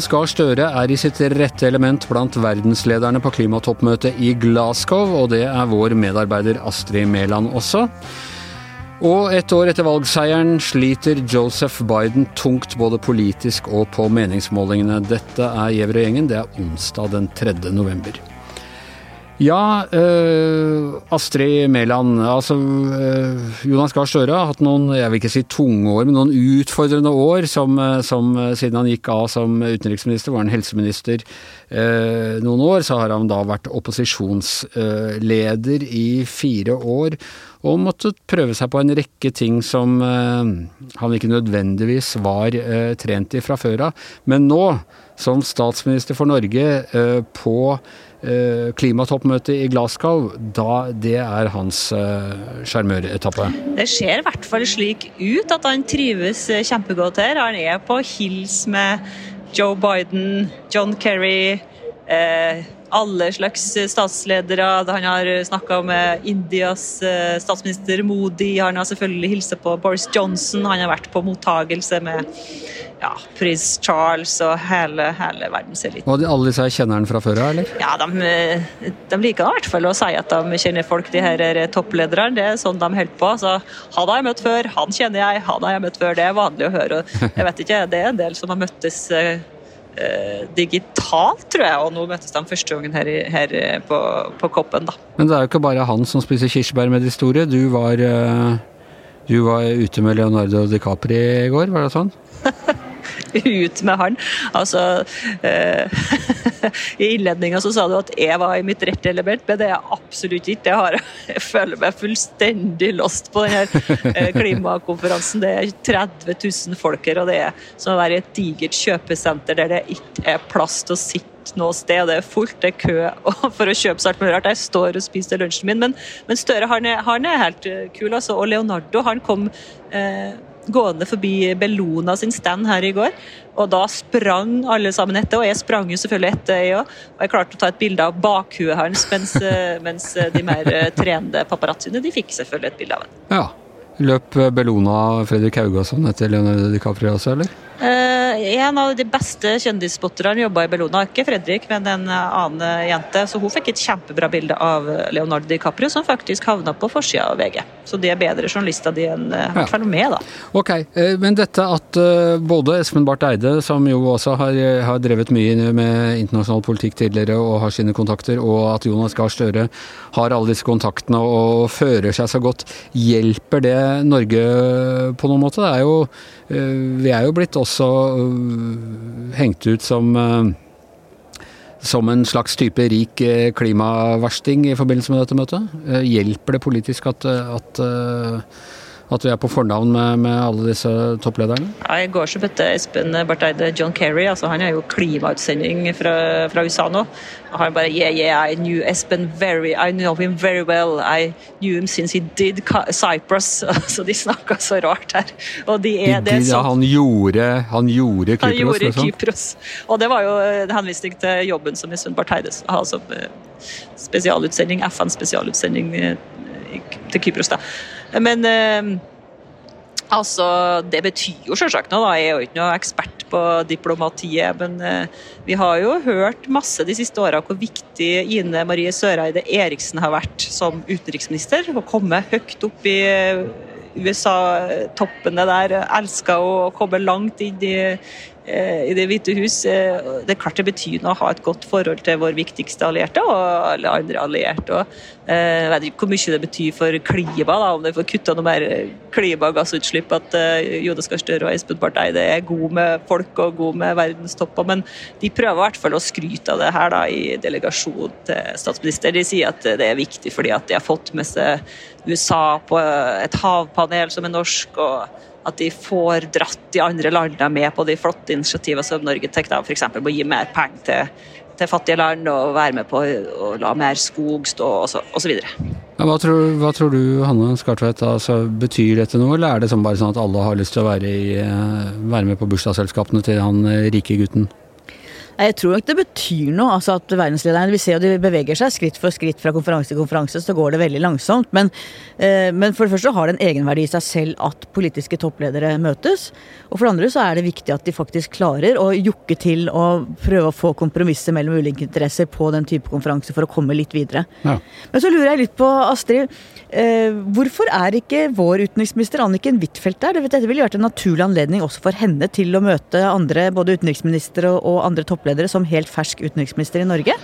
Jonas Gahr Støre er i sitt rette element blant verdenslederne på klimatoppmøtet i Glasgow, og det er vår medarbeider Astrid Mæland også. Og et år etter valgseieren sliter Joseph Biden tungt både politisk og på meningsmålingene. Dette er Gjever og gjengen. Det er onsdag den 3. november. Ja, uh, Astrid Mæland. Altså, uh, Jonas Gahr Støre har hatt noen, jeg vil ikke si tunge år, men noen utfordrende år som, eh, som siden han gikk av som utenriksminister, var han helseminister uh, noen år. Så har han da vært opposisjonsleder i fire år og måttet prøve seg på en rekke ting som han ikke nødvendigvis var trent i fra før av. Men nå, som statsminister for Norge på Eh, klimatoppmøtet i Glasgow, da det er hans eh, sjarmøretappe? det ser i hvert fall slik ut at han trives eh, kjempegodt her. Han er på hils med Joe Biden, John Kerry, eh, alle slags statsledere. Han har snakka med Indias statsminister Modi, han har selvfølgelig hilsa på Boris Johnson, han har vært på mottagelse med ja, prins Charles og hele, hele verdenseliten. Og alle disse kjenner han fra før av, eller? Ja, de, de liker i hvert fall å si at de kjenner folk, de her topplederne. Det er sånn de holder på. Så han har jeg møtt før, han kjenner jeg, han har jeg møtt før. Det er vanlig å høre. Jeg vet ikke, det er en del som har møttes eh, digitalt, tror jeg, og nå møttes de første gangen her, her på, på, Koppen. da. Men det er jo ikke bare han som spiser kirsebær med de store. Du var, uh, du var ute med Leonardo DiCaprio i går, var det sånn? ut med han. Altså eh, I innledninga så sa du at jeg var i mitt rette element, men det er jeg absolutt ikke. Jeg, har, jeg føler meg fullstendig lost på denne eh, klimakonferansen. Det er 30 000 folk her, og det er som å være i et digert kjøpesenter der det ikke er plass til å sitte noe sted. Det er fullt, det er kø for å kjøpe seg alt mulig rart. Jeg står og spiser lunsjen min, men, men Støre han er, han er helt eh, kul, altså. Og Leonardo han kom eh, gående forbi Bellona sin stand her i går. Og da sprang alle sammen etter, og jeg sprang jo selvfølgelig etter, jeg òg. Og jeg klarte å ta et bilde av bakhuet hans, mens, mens de mer trente paparazziene de fikk selvfølgelig et bilde av ham. Ja. Løp Bellona Fredrik Haugasson etter Leonardo DiCaprio også, eller? Uh, en av de beste kjendisspotterne jobba i Bellona. Ikke Fredrik, men en annen jente. Så hun fikk et kjempebra bilde av Leonardo DiCaprio, som faktisk havna på forsida av VG. Så det er bedre journalister de enn uh, hvert fall med, da. Ok, uh, Men dette at både Espen Barth Eide, som jo også har, har, drevet mye med internasjonal politikk tidligere og har sine kontakter, og at Jonas Gahr Støre har alle disse kontaktene og fører seg så godt, hjelper det Norge på noen måte? Det er jo, vi er jo blitt også også øh, hengt ut som øh, som en slags type rik klimavarsting klimaversting i forbindelse med dette møtet? Hjelper det politisk at, at at vi er på fornavn med, med alle disse topplederne? Ja, I går så møtte Espen Barth Eide John Kerry. altså Han er jo klimautsending fra, fra, USA nå. Og han bare yeah, yeah, I knew Espen very, I know him very well. I knew him since he did Cyprus. så de snakka så rart her. Og de er, det er så, ja, han gjorde, han gjorde Kypros, han gjorde liksom. Kypros. Og det var jo en henvisning til jobben som Espen Barth Eide har som eh, spesialutsending, FNs spesialutsending eh, til Kypros. da. Men eh, altså, det betyr jo selvsagt noe. Da. Jeg er jo ikke noe ekspert på diplomatiet, men eh, vi har jo hørt masse de siste åra hvor viktig Ine Marie Søreide Eriksen har vært som utenriksminister. Å komme høyt opp i eh, USA-toppene der. Elska å komme langt inn i i Det hvite hus. Eh, det er klart det betyr noe å ha et godt forhold til vår viktigste allierte og alle andre allierte. Eh, jeg vet ikke hvor mye det betyr for klima, da, om det får kutta noe mer klimagassutslipp. At Jonas Gahr Støre og Espen Barth Eide er gode med folk og gode med verdenstopper. Men de prøver i hvert fall å skryte av det her da, i delegasjonen til statsminister. De sier at det er viktig fordi at de har fått med seg USA på et havpanel som er norsk. og at de får dratt de andre landene med på de flotte initiativene som Norge tar, f.eks. å gi mer penger til, til, fattige land og være med på å la mer skog stå osv. Ja, hva, hva tror du, Hanne Skartvedt, altså, betyr dette noe, eller er det sånn bare sånn at alle har lyst til å være, i, eh, være med på bursdagsselskapene til han eh, rike gutten? Jeg tror nok det betyr noe. altså at verdenslederne, Vi ser jo de beveger seg skritt for skritt fra konferanse til konferanse, så går det veldig langsomt. Men, eh, men for det første har det en egenverdi i seg selv at politiske toppledere møtes. Og for det andre så er det viktig at de faktisk klarer å jukke til og prøve å få kompromisser mellom ulike interesser på den type konferanse for å komme litt videre. Ja. Men så lurer jeg litt på, Astrid. Eh, hvorfor er ikke vår utenriksminister Anniken Huitfeldt der? Dette ville vært en naturlig anledning også for henne til å møte andre, både utenriksministre og andre toppledere som helt fersk utenriksminister i Norge?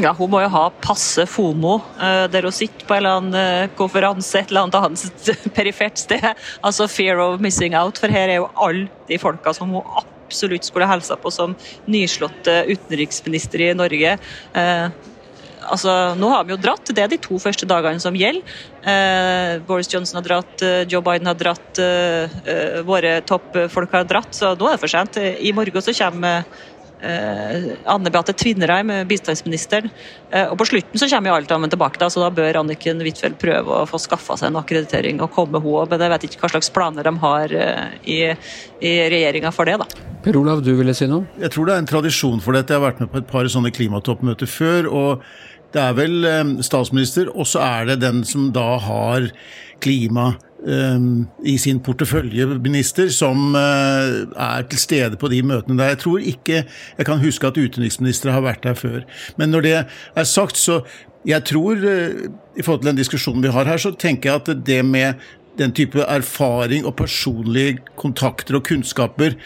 Ja, Hun må jo ha passe FOMO uh, der hun sitter på en eller annen uh, konferanse et eller annet perifert sted. Altså fear of missing out, for her er jo alle de folka som hun absolutt skulle hilsa på som nyslått utenriksminister i Norge. Uh, altså, nå har vi jo dratt, det er de to første dagene som gjelder. Eh, Boris Johnson har dratt, eh, Joe Biden har dratt, eh, eh, våre toppfolk har dratt, så nå er det for sent. I morgen så kommer eh, Anne Beate Tvinnereim, bistandsministeren. Eh, og på slutten så kommer jo alt sammen tilbake, da, så da bør Anniken Huitfeldt prøve å få skaffa seg en akkreditering og komme hun, men jeg vet ikke hva slags planer de har i, i regjeringa for det. da. Per Olav, du ville si noe? Jeg tror det er en tradisjon for dette. Jeg har vært med på et par sånne klimatoppmøter før. og det er vel eh, statsminister, og så er det den som da har klima um, i sin portefølje, minister, som uh, er til stede på de møtene der. Jeg tror ikke jeg kan huske at utenriksministre har vært der før. Men når det er sagt, så jeg tror, i forhold til den diskusjonen vi har her, så tenker jeg at det med den type erfaring og personlige kontakter og kunnskaper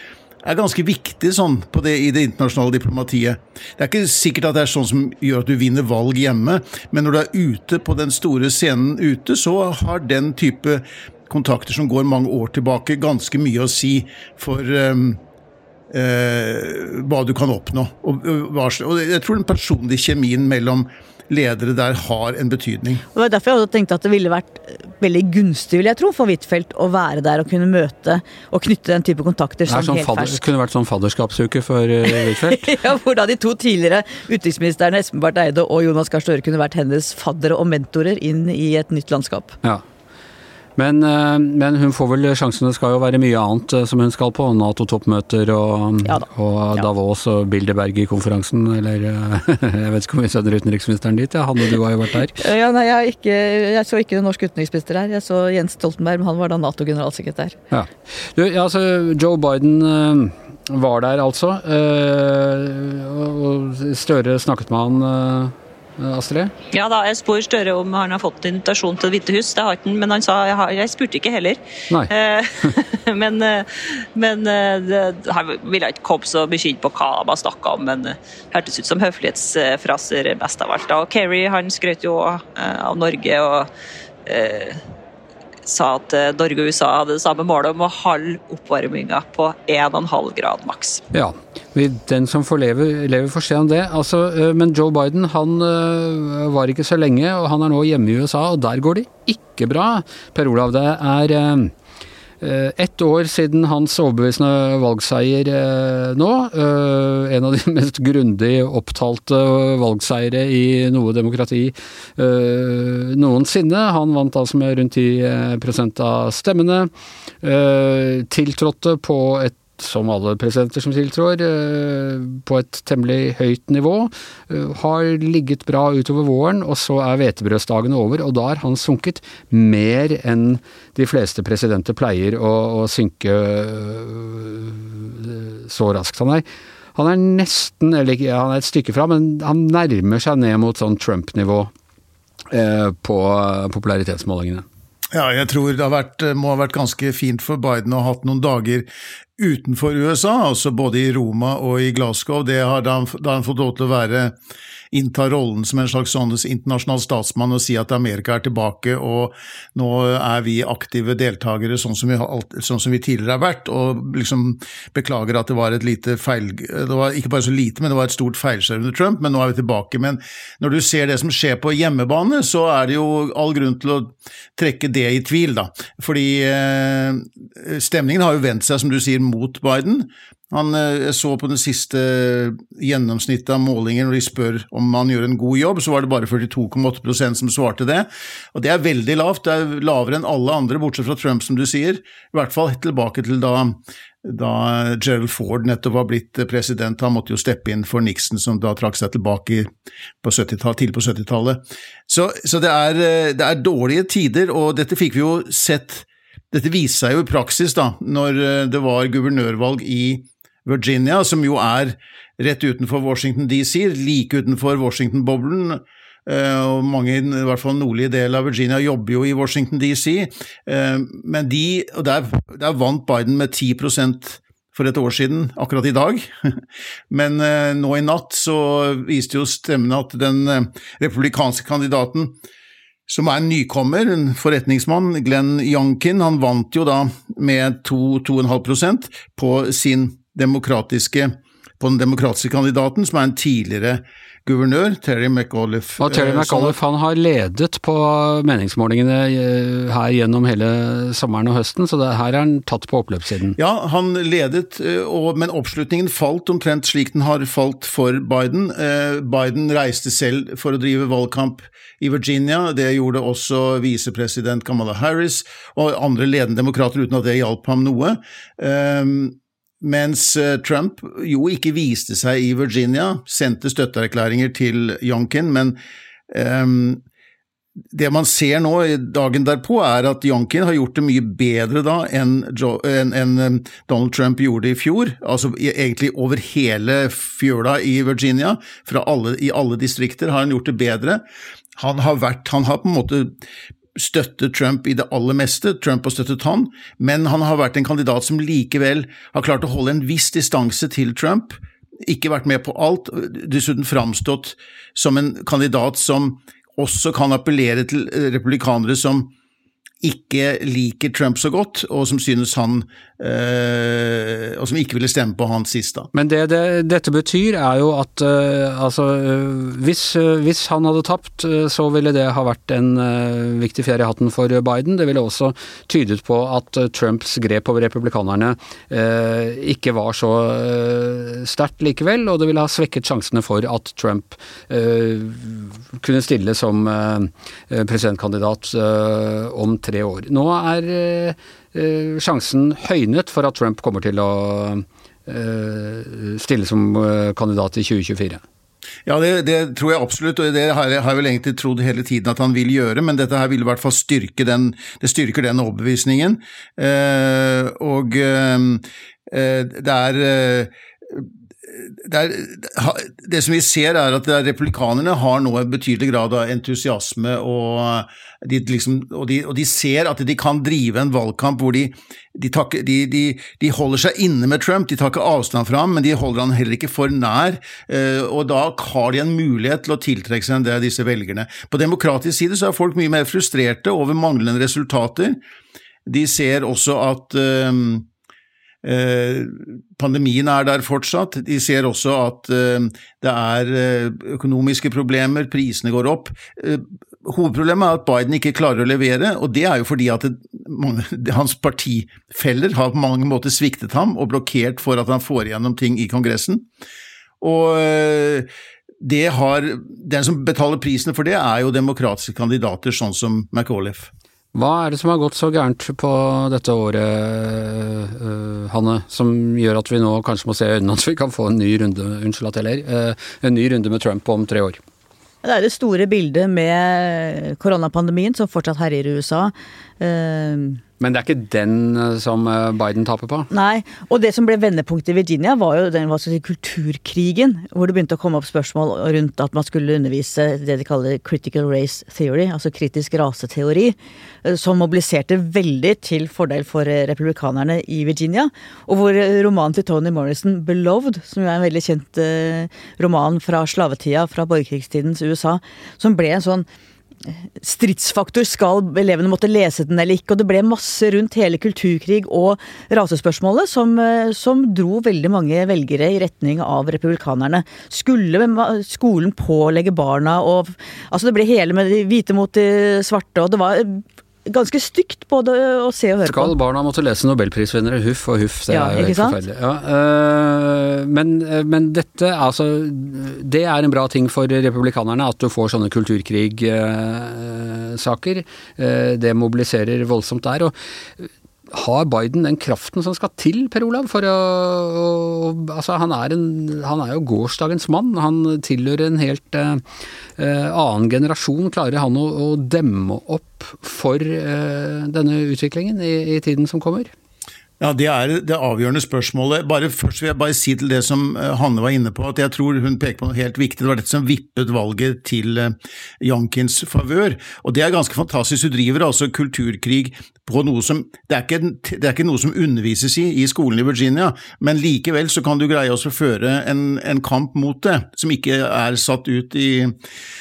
er ganske viktig sånn det, i det internasjonale diplomatiet. Det er ikke sikkert at det er sånn som gjør at du vinner valg hjemme, men når du er ute på den store scenen ute, så har den type kontakter som går mange år tilbake, ganske mye å si for um, uh, hva du kan oppnå. Og, og, jeg tror den personlige kjemien mellom ledere der har en betydning. Det var derfor jeg tenkte at det ville vært veldig gunstig vil jeg tro, for Huitfeldt å være der og kunne møte og knytte den type kontakter som sånn fadders. Kunne vært sånn fadderskapsuke for uh, Huitfeldt? ja, hvor da de to tidligere utenriksministrene Espen Barth Eide og Jonas Gahr Støre kunne vært hennes faddere og mentorer inn i et nytt landskap. Ja. Men, eh, men, hun får vel sjansen. Det skal jo være mye annet eh, som hun skal på. Nato-toppmøter og, ja og Davos og Bilderberg-konferansen. Eller eh, jeg vet ikke om vi sender utenriksministeren dit. Ja, Hanne, du har jo vært der. Ja, nei, jeg, ikke, jeg, så ikke den norske utenriksminister her. Jeg så Jens Stoltenberg, men han var da Nato-generalsekretær. Ja. Du, ja, altså, Joe Biden var der altså. Og Støre snakket med han Astrid? Ja da, jeg spør Støre om han har fått invitasjon til Det hvite hus. Det har ikke men han sa jeg, har, jeg spurte ikke heller. Eh, men, det, men han ville ikke komme så bekymret på hva man snakka om, men det hørtes ut som høflighetsfraser mest av alt. Og Kerry han skrøt jo av Norge og eh, sa at Norge og USA hadde det samme målet om å halve oppvarminga på 1,5 grad maks. Ja, den som får leve, lever får se om det. Altså, øh, men Joe Biden han øh, var ikke så lenge, og han er nå hjemme i USA, og der går det ikke bra. Per Olav, det er øh, ett år siden hans overbevisende valgseier nå. En av de mest grundig opptalte valgseiere i noe demokrati noensinne. Han vant altså med rundt 10 av stemmene. Tiltrådte på et som alle presidenter som tiltrår, eh, på et temmelig høyt nivå. Eh, har ligget bra utover våren, og så er hvetebrødsdagene over, og da har han sunket mer enn de fleste presidenter pleier å, å synke eh, så raskt. Han er, han er nesten, eller han er et stykke fra, men han nærmer seg ned mot sånn Trump-nivå på popularitetsmålingene. Ja, jeg tror det vært, må ha vært ganske fint for Biden å ha hatt noen dager utenfor USA, altså både i Roma og i Glasgow. Det har da da han fått lov til å være innta rollen som en slags sånn internasjonal statsmann og si at Amerika er tilbake og nå er vi aktive deltakere sånn som vi, sånn som vi tidligere har vært, og liksom beklager at det var et lite feil Det var ikke bare så lite, men det var et stort feilskjær under Trump, men nå er vi tilbake. Men når du ser det som skjer på hjemmebane, så er det jo all grunn til å trekke det i tvil, da. Fordi eh, stemningen har jo vendt seg, som du sier, mot Biden. Han, eh, jeg så på den siste gjennomsnittet av målinger, når de spør om han gjør en god jobb, så var det bare 42,8% som svarte det. Og det er veldig lavt, det er lavere enn alle andre, bortsett fra Trump, som du sier. I hvert fall tilbake til da da Gerald Ford nettopp var blitt president. Han måtte jo steppe inn for Nixon, som da trakk seg tilbake på tidlig på 70-tallet. Så, så det, er, det, er, dårlige tider, og dette fikk vi jo sett Dette viste seg jo i praksis da, når det var guvernørvalg i Virginia, som jo er rett utenfor Washington DC, like utenfor Washington-boblen. og mange, i hvert fall nordlige del av Virginia, jobber jo i Washington DC. men de, og der, der vant Biden med 10 for et år siden, akkurat i dag. Men eh, nå i natt så viste jo stemmene at den eh, republikanske kandidaten, som er en nykommer, en forretningsmann, Glenn Youngkin, han vant jo da med 2-2,5% på sin demokratiske på den demokratiske kandidaten, som er en tidligere guvernør, Terry McAuliffe. Og Terry McAuliffe han har ledet på meningsmålingene eh, her gjennom hele sommeren og høsten, så det, her er han tatt på oppløpssiden. Ja, han ledet, eh, og, men oppslutningen falt omtrent slik den har falt for Biden. Eh, Biden reiste selv for å drive valgkamp i Virginia, det gjorde også visepresident Kamala Harris og andre ledende demokrater, uten at det hjalp ham noe. Mens eh, Trump jo ikke viste seg i Virginia, sendte støtteerklæringer til Youngkin, men um, det man ser nå, dagen derpå, er at Youngkin har gjort det mye bedre da enn, enn Donald Trump gjorde i fjor. Altså egentlig over hele fjøla i Virginia, alle, i alle distrikter har han gjort det bedre. Han har, vært, han har på en måte støttet Trump i det aller meste, Trump har støttet han, men han har vært en kandidat som likevel har klart å holde en viss distanse til Trump, ikke vært med på alt, dessuten framstått som en kandidat som også kan appellere til republikanere som ikke liker Trump så godt, og som synes han øh, Og som ikke ville stemme på han sist, da. Men det, det dette betyr, er jo at øh, altså hvis, hvis, han hadde tapt, så ville det ha vært en øh, viktig fjær i hatten for Biden. Det ville også tydet på at Trumps grep over republikanerne ikke var så sterkt likevel, og det ville ha svekket sjansene for at Trump kunne stille som presidentkandidat om tre år. Nå er eh, sjansen høynet for at Trump kommer til å eh, stille som eh, kandidat i 2024. Ja, det, det, tror jeg absolutt, og det har jeg, har jeg vel egentlig trodd hele tiden at han vil gjøre, men dette her vil i hvert fall styrke den, det styrker den overbevisningen. Eh, og eh, det er det, er, det, som vi ser, er at republikanerne har nå en betydelig grad av entusiasme, og de, liksom, og, de, og de, ser at de kan drive en valgkamp hvor de, takker, de, holder seg inne med Trump. De tar ikke avstand fra ham, men de holder han heller ikke for nær. Eh, og da har de en mulighet til å tiltrekke seg en del av disse velgerne. På demokratisk side så er folk mye mer frustrerte over manglende resultater. De ser også at Eh, pandemien er der fortsatt. De ser også at eh, det er eh, økonomiske problemer, prisene går opp. Hovedproblemet er at Biden ikke klarer å levere, og det er jo fordi at det, hans partifeller har på mange måter sviktet ham og blokkert for at han får igjennom ting i Kongressen. Og det har, den som betaler prisen for det, er jo demokratiske kandidater, sånn som McAuliffe. Hva er det som har gått så gærent på dette året, uh, Hanne, som gjør at vi nå kanskje må se i øynene at vi kan få en ny runde, unnskyld at jeg ler, uh, en ny runde med Trump om tre år? Det er det store bildet med koronapandemien som fortsatt herjer i USA. Uh, men det er ikke den eh, som eh, Biden taper på? Nei, og det som ble vendepunktet i Virginia var jo den hva skal si, kulturkrigen. Hvor det begynte å komme opp spørsmål rundt at man skulle undervise det de kaller critical race theory, altså kritisk raseteori. Eh, som mobiliserte veldig til fordel for republikanerne i Virginia. Og hvor romanen til Tony Morrison, 'Beloved', som jo er en veldig kjent roman fra slavetida, fra borgerkrigstidens USA, som ble en sånn stridsfaktor. Skal elevene måtte lese den eller ikke? Og det ble masse rundt hele kulturkrig og rasespørsmålet som, eh, som dro veldig mange velgere i retning av republikanerne. Skulle skolen pålegge barna og Altså, det ble hele med de hvite mot de svarte, og det var ganske stygt både å se og høre Skal på. Skal barna måtte lese nobelprisvinnere? Huff og huff, det ja, er jo helt forferdelig. Ja, øh, men, øh, men, dette, altså Det er en bra ting for republikanerne at du får sånne kulturkrigsaker. Øh, det mobiliserer voldsomt der. og har Biden den kraften som skal til, Per Olav? For å, Altså, han er, en, han er jo gårsdagens mann. Han tilhører en helt eh, annen generasjon. Klarer han å, å demme opp for eh, denne utviklingen i, i tiden som kommer? Ja, Det er det avgjørende spørsmålet. Bare Først vil jeg bare si til det som eh, Hanne var inne på, at jeg tror hun peker på noe helt viktig. Det var dette som vippet valget til Jankins favør. Og det er ganske fantastisk. Du driver altså kulturkrig på noe som det er, ikke, det er, ikke, noe som undervises i i skolen i Virginia, men likevel så kan du greie å føre en, en, kamp mot det, som ikke er satt ut i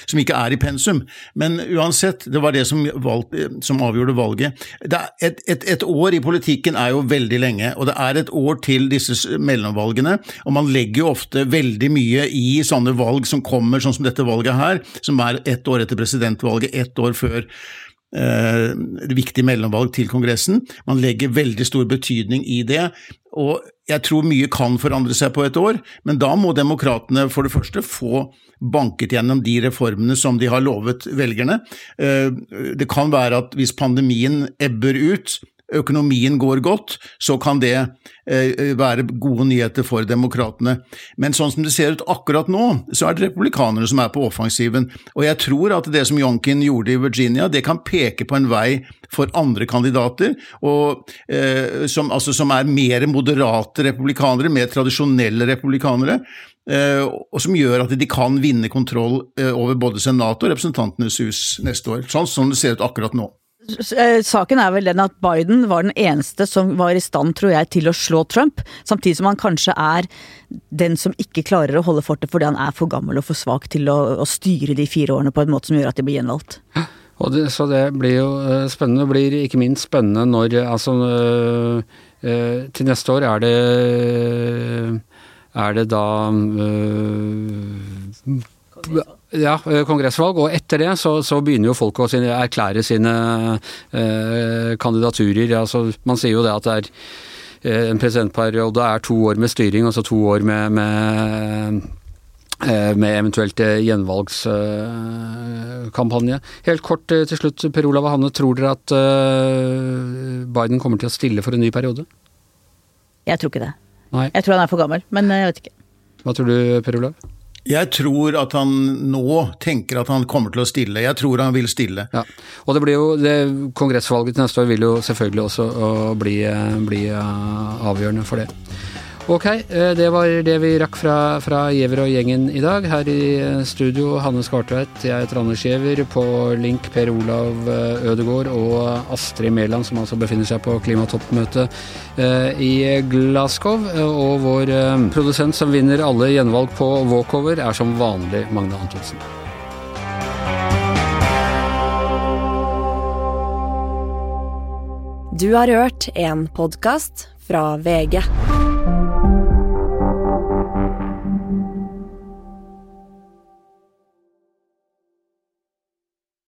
Som ikke er i pensum. Men uansett, det var det som, valg, som avgjorde valget. Et, et, et, år i politikken er jo veldig lenge, og det er et år til disse mellomvalgene, og man legger jo ofte veldig mye i sånne valg som kommer, sånn som dette valget her, som er ett år etter presidentvalget, ett år før eh, viktig mellomvalg til Kongressen. Man legger veldig stor betydning i det. og Jeg tror mye kan forandre seg på et år, men da må demokratene for det første få banket gjennom de reformene som de har lovet velgerne. Eh, det kan være at hvis pandemien ebber ut, økonomien går godt, så kan det eh, være gode nyheter for demokratene. Men sånn som det ser ut akkurat nå, så er det republikanerne som er på offensiven. Og jeg tror at det som Yonkin gjorde i Virginia, det kan peke på en vei for andre kandidater, og, eh, som, altså, som er mer moderate republikanere, mer tradisjonelle republikanere. Eh, og som gjør at de kan vinne kontroll eh, over både Senatet og Representantenes hus neste år. Sånn som det ser ut akkurat nå. Eh, saken er vel den at Biden var den eneste som var i stand, tror jeg, til å slå Trump. Samtidig som han kanskje er den som ikke klarer å holde fortet fordi han er for gammel og for svak til å, å styre de fire årene på en måte som gjør at de blir gjenvalgt. Det, så det blir jo eh, spennende. Det blir ikke minst spennende når altså øh, øh, Til neste år er det er det da øh, ja, eh, kongressvalg. Og etter det så, så begynner jo folk å sine, erklære sine eh, kandidaturer. Altså, man sier jo det at det er eh, en presidentperiode er to år med styring, altså to år med, med eh, med eventuelt gjenvalgskampanje. Helt kort til slutt, Per Olav og Hanne. Tror dere at Biden kommer til å stille for en ny periode? Jeg tror ikke det. Nei. Jeg tror han er for gammel, men jeg vet ikke. Hva tror du, Per Olav? Jeg tror at han nå tenker at han kommer til å stille. Jeg tror han vil stille. Ja. Og det blir jo, det, Kongressvalget til neste år vil jo selvfølgelig også bli, bli avgjørende for det. Ok, eh, det var det vi rakk fra, fra Giæver og gjengen i dag. Her i eh, studio Hanne Skartveit, jeg heter Anders Giæver. På link Per Olav eh, Ødegård og Astrid Mæland, som altså befinner seg på klimatoppmøtet i Glasgow. Og vår produsent som vinner alle gjenvalg på walkover, er som vanlig Magne Antonsen. Du har hørt en podkast fra VG.